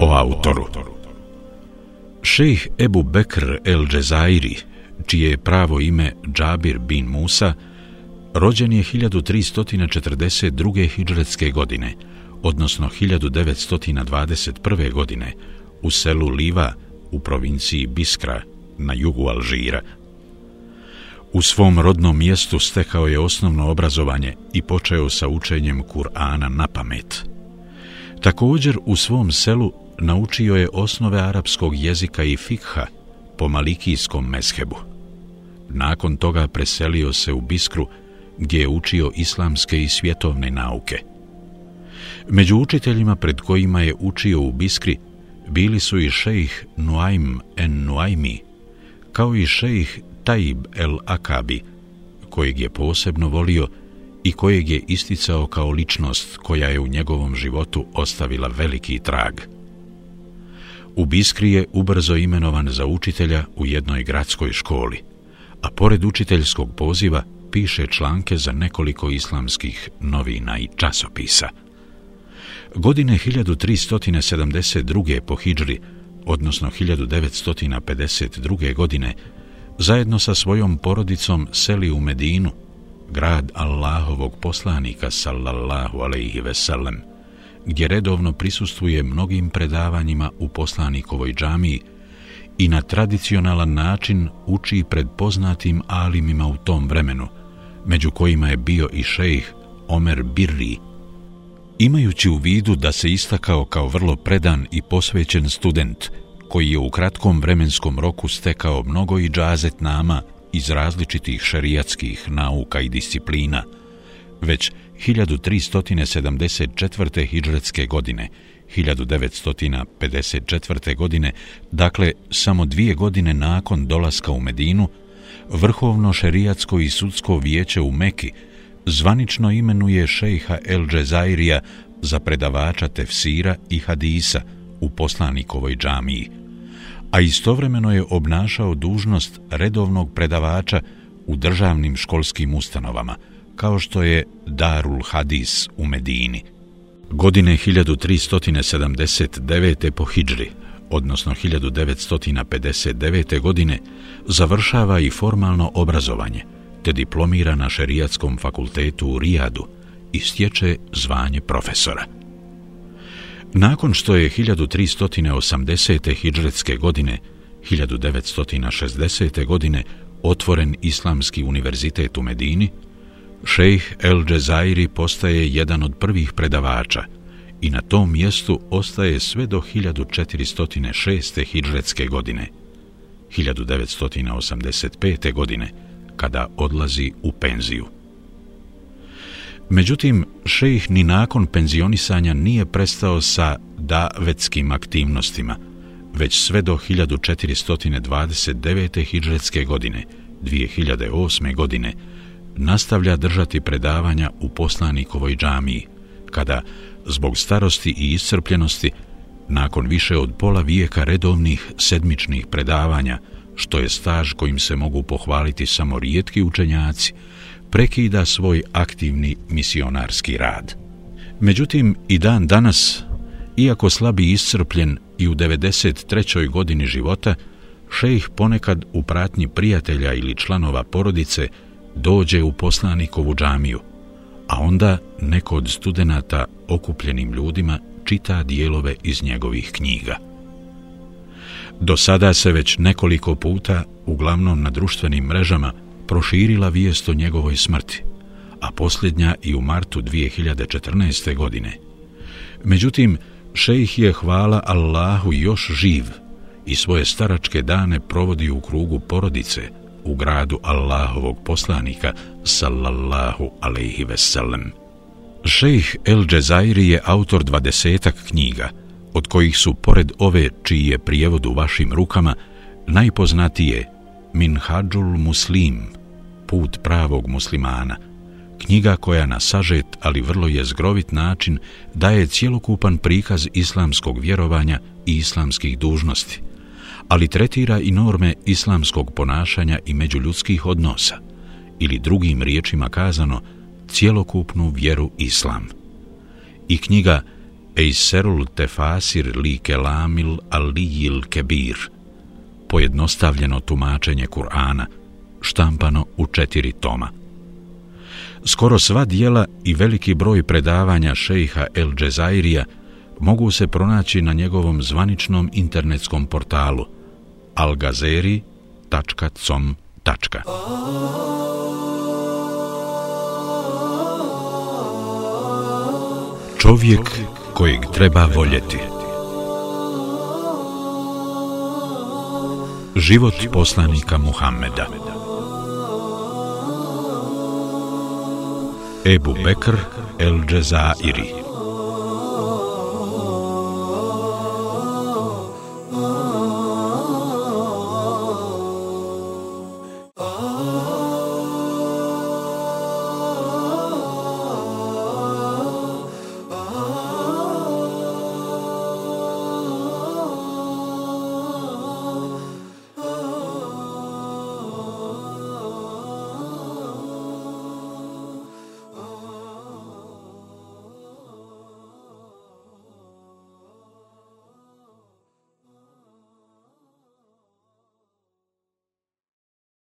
o autoru. Šejh Ebu Bekr el Džezairi, čije je pravo ime Džabir bin Musa, rođen je 1342. hidžretske godine, odnosno 1921. godine, u selu Liva u provinciji Biskra na jugu Alžira. U svom rodnom mjestu stekao je osnovno obrazovanje i počeo sa učenjem Kur'ana na pamet. Također u svom selu naučio je osnove arapskog jezika i fikha po malikijskom meshebu. Nakon toga preselio se u Biskru, gdje je učio islamske i svjetovne nauke. Među učiteljima pred kojima je učio u Biskri bili su i šejh Nuaym en Nuaymi, kao i šejh Taib el Akabi, kojeg je posebno volio i kojeg je isticao kao ličnost koja je u njegovom životu ostavila veliki trag. U Biskri je ubrzo imenovan za učitelja u jednoj gradskoj školi, a pored učiteljskog poziva piše članke za nekoliko islamskih novina i časopisa. Godine 1372. po Hidžri, odnosno 1952. godine, zajedno sa svojom porodicom seli u Medinu, grad Allahovog poslanika, sallallahu alaihi veselem, gdje redovno prisustuje mnogim predavanjima u poslanikovoj džamiji i na tradicionalan način uči pred poznatim alimima u tom vremenu, među kojima je bio i šejh Omer Birri, imajući u vidu da se istakao kao vrlo predan i posvećen student, koji je u kratkom vremenskom roku stekao mnogo i džazet nama iz različitih šerijatskih nauka i disciplina, već 1374. hidžretske godine, 1954. godine, dakle samo dvije godine nakon dolaska u Medinu, Vrhovno šerijatsko i sudsko vijeće u Meki zvanično imenuje šejha El Džezairija za predavača tefsira i hadisa u poslanikovoj džamiji, a istovremeno je obnašao dužnost redovnog predavača u državnim školskim ustanovama, kao što je Darul Hadis u Medini. Godine 1379. po Hidžri, odnosno 1959. godine, završava i formalno obrazovanje, te diplomira na šerijatskom fakultetu u Rijadu i stječe zvanje profesora. Nakon što je 1380. hidžretske godine, 1960. godine, otvoren Islamski univerzitet u Medini, šejh El Džezairi postaje jedan od prvih predavača i na tom mjestu ostaje sve do 1406. hidžretske godine, 1985. godine, kada odlazi u penziju. Međutim, šejh ni nakon penzionisanja nije prestao sa davetskim aktivnostima, već sve do 1429. hidžretske godine, 2008. godine, nastavlja držati predavanja u poslanikovoj džamiji, kada, zbog starosti i iscrpljenosti, nakon više od pola vijeka redovnih sedmičnih predavanja, što je staž kojim se mogu pohvaliti samo rijetki učenjaci, prekida svoj aktivni misionarski rad. Međutim, i dan danas, iako slabi iscrpljen i u 93. godini života, šejh ponekad u pratnji prijatelja ili članova porodice dođe u poslanikovu džamiju, a onda neko od studenata okupljenim ljudima čita dijelove iz njegovih knjiga. Do sada se već nekoliko puta, uglavnom na društvenim mrežama, proširila vijest o njegovoj smrti, a posljednja i u martu 2014. godine. Međutim, šejh je hvala Allahu još živ i svoje staračke dane provodi u krugu porodice u gradu Allahovog poslanika, sallallahu alaihi veselem. Šejh El Džezairi je autor dvadesetak knjiga, od kojih su, pored ove čiji je prijevod u vašim rukama, najpoznatije Minhadžul Muslim, put pravog muslimana, knjiga koja na sažet, ali vrlo je zgrovit način, daje cjelokupan prikaz islamskog vjerovanja i islamskih dužnosti, ali tretira i norme islamskog ponašanja i međuljudskih odnosa, ili drugim riječima kazano, cjelokupnu vjeru islam. I knjiga Ejserul tefasir li kelamil alijil kebir, pojednostavljeno tumačenje Kur'ana, štampano u četiri toma. Skoro sva dijela i veliki broj predavanja šejha El Džezairija mogu se pronaći na njegovom zvaničnom internetskom portalu algazeri.com. Čovjek kojeg treba voljeti. Život poslanika Muhammeda. Ebu Bekr El Džezairi